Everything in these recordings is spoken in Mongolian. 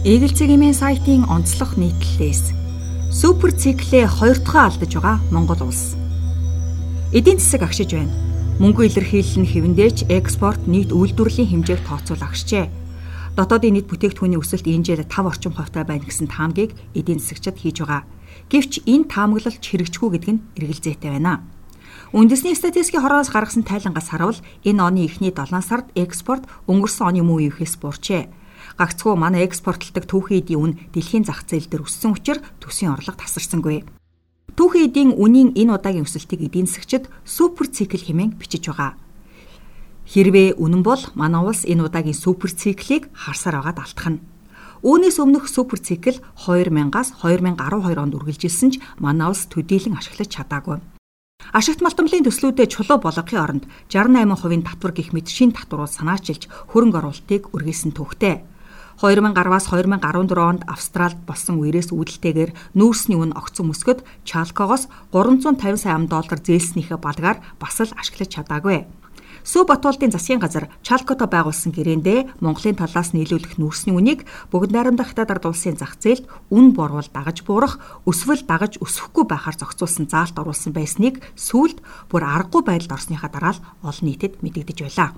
Eagle цэгийн сайтын онцлог нийтлэлээс супер циклээ хоёр дахь алдаж байгаа Монгол улс. Эдийн засаг агшиж байна. Мөнгө илэрхийлэл нь хэвэндээч экспорт нийт үйлдвэрлэлийн хэмжээг тооцоол агшжээ. Дотоодын нийт бүтээгдэхүүний өсөлт энэ жил 5 орчим хувьтай байна гэсэн таамгийг эдийн засагчид хийж байгаа. Гэвч энэ таамаглалч хэрэгжихгүй гэдэг нь эргэлзээтэй байна. Үндэсний статистикийн хороноос гаргасан тайлангаас харуул энэ оны эхний 7 сард экспорт өнгөрсөн оны мөн үеэс буурчээ. Гагцхүү манай экспортлдог түүхийн эдийн үн дэлхийн зах зээл дээр өссөн учраас төсвийн орлого тасарсангүй. Түүхийн эдийн үнийн энэ удаагийн өсөлтийг эдийн засагчид супер цикл хэмээн бичиж байгаа. Хэрвээ үнэн бол манай улс энэ удаагийн супер циклийг харсаар байгаад алтхна. Үүнээс өмнөх супер цикл 2000-аас 2012 онд үргэлжилсэн ч манай улс төдийлөн ашиглаж чадаагүй. Ашигт малтамлын төслүүдэд чулуу болгохын оронд 68% татвар гих мэт шин татварууд санаачилж хөрөнгө оруулалтыг үргэлсэн төвхтэй. 2010-аас 2014 онд Австралид болсон үерээс үүдэлтэйгээр нүүрсний үн огцон өсгөд Чалкогоос 350 сая ам доллар зээлснийхээ балгаар бас л ашиглаж чадаагүй. Сөв Батуулдын засгийн газар Чалкото байгуулсан гэрээндээ Монголын талаас нийлүүлэх нүүрсний үнийг бүгд найрамдах хятад ард улсын зах зээлд үн борвол дагаж буурах, өсвөл дагаж өсөхгүй байхаар зохицуулсан заалт оруулсан байсныг сүүлд бүр аргагүй байдалд орсныхаа дараа л олон нийтэд мэдэгдэж байлаа.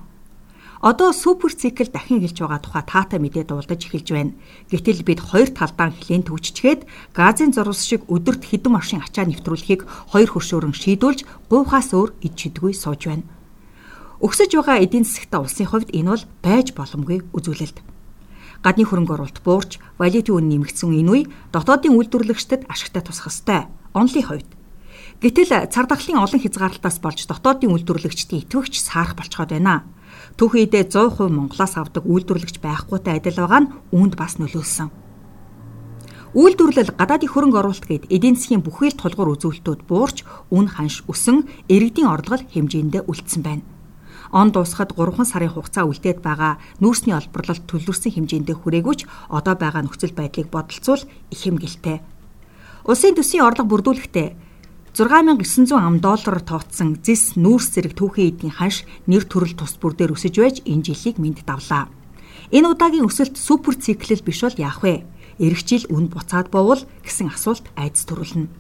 Одоо супер цикл дахин эхэлж байгаа тухай таатай мэдээ дуулдаж эхэлж байна. Гэтэл бид хоёр талдаа хилэн төвччгээд газын зурвас шиг өдөрт хэдэн машин ачаа нэвтрүүлэхийг хоёр хөшөөрөн шийдүүлж гуйхаас өөр ид чидгүй сууж байна. Өгсөж байгаа эдийн засгтаа улсын хувьд энэ бол байж боломгүй үзүүлэлт. Гадны хөрөнгө оруулалт буурч, валютын үн нэмэгдсэн энэ үе дотоодын үйлдвэрлэгчдэд ашигтай тусах ёстой. Онлын хувьд Гэтэл цар тахлын олон хязгаарлалтаас болж дотоодын үйлдвэрлэгчдийн итгэвч саарах болцоход байна. Түүхийдээ 100% Монголоос авдаг үйлдвэрлэгч байхгүйтэй адил байгаа нь үүнд бас нөлөөлсөн. Үйлдвэрлэл гадаадын хөрөнгө оруулалт гээд эдийн засгийн бүхэл тулгуур үзүүлэлтүүд буурч үн ханш өсөн иргэдийн орлого хэмжээндээ үлдсэн байна. Он дуусахад 3 сарын хугацаа үлдээд байгаа нүүрсний олборлолт төлөвлөсөн хэмжээндээ хүрээгүүч одоо байгаа нөхцөл байдлыг бодолцвол их хэмгэлтэй. Улсын төсвийн орлого бүрдүүлэхдээ 6900 ам доллараар тооцсон зис нүүрс зэрэг түүхийн эдийн ханш нэр төрөл тус бүр дээр өсөж байж энэ жилийг мэд давлаа. Энэ удаагийн өсөлт супер циклэл биш бол яах вэ? Ирэх жил үн буцаад боовол гэсэн асуулт айдас төрүүлнэ.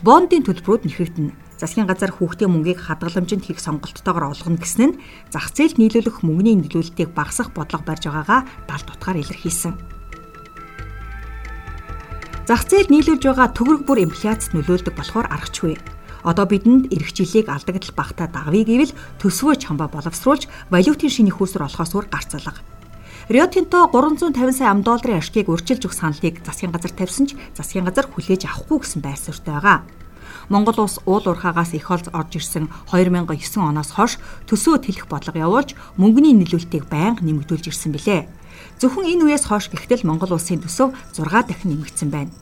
Бондын төлбөрүүд нэхэгдэнэ. Засгийн газар хүүхдийн мөнгийг хадгаламжинд хийх сонголттойгоор олгоно гэсэн нь зах зээлд нийлүүлэх мөнгөний нийлүүлэлтийг багасгах бодлого барьж байгаагаа далд утгаар илэрхийлсэн. Зах зээл нийлүүлж байгаа төгрөг бүр инфляцид нөлөөлдөг болохоор аргачлгүй. Одоо бидэнд эрх жилийг алдагдал багтаа давъя гэвэл төсвөө чамба боловсруулж валютын шинэ хөөсөр олохоос өөр гарцалга. Рио Тинто 350 сая ам долларын ашгийг урьдчилж өгөх саналыг засгийн газар тавьсан ч засгийн газар хүлээж авахгүй гэсэн байр суурьтай байгаа. Монгол улс уул уурхаагаас их олж орж ирсэн 2009 оноос хойш төсөө тэлэх бодлого явуулж мөнгөний нөлөөлтийг байнга нэмэгдүүлж ирсэн билээ. Зөвхөн энэ үеэс хойш гихтэл Монгол улсын төсөв 6 дахин нэмэгдсэн байна.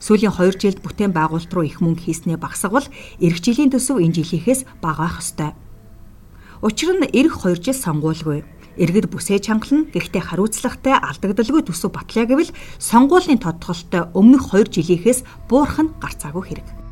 Сүүлийн 2 жилд бүтээн байгуулалт руу их мөнгө хийснээ багасгавал эх жилийн төсөв энэ жилийнхээс бага байх ёстой. Учир нь эх 2 жил сонгуулгүй. Иргэд бүсээ чангална гэхдээ хариуцлагатай алдагдaltaгүй төсөв батлаа гэвэл сонгуулийн тодтголтой өмнөх 2 жилийнхээс буурах нь гарцаагүй хэрэг.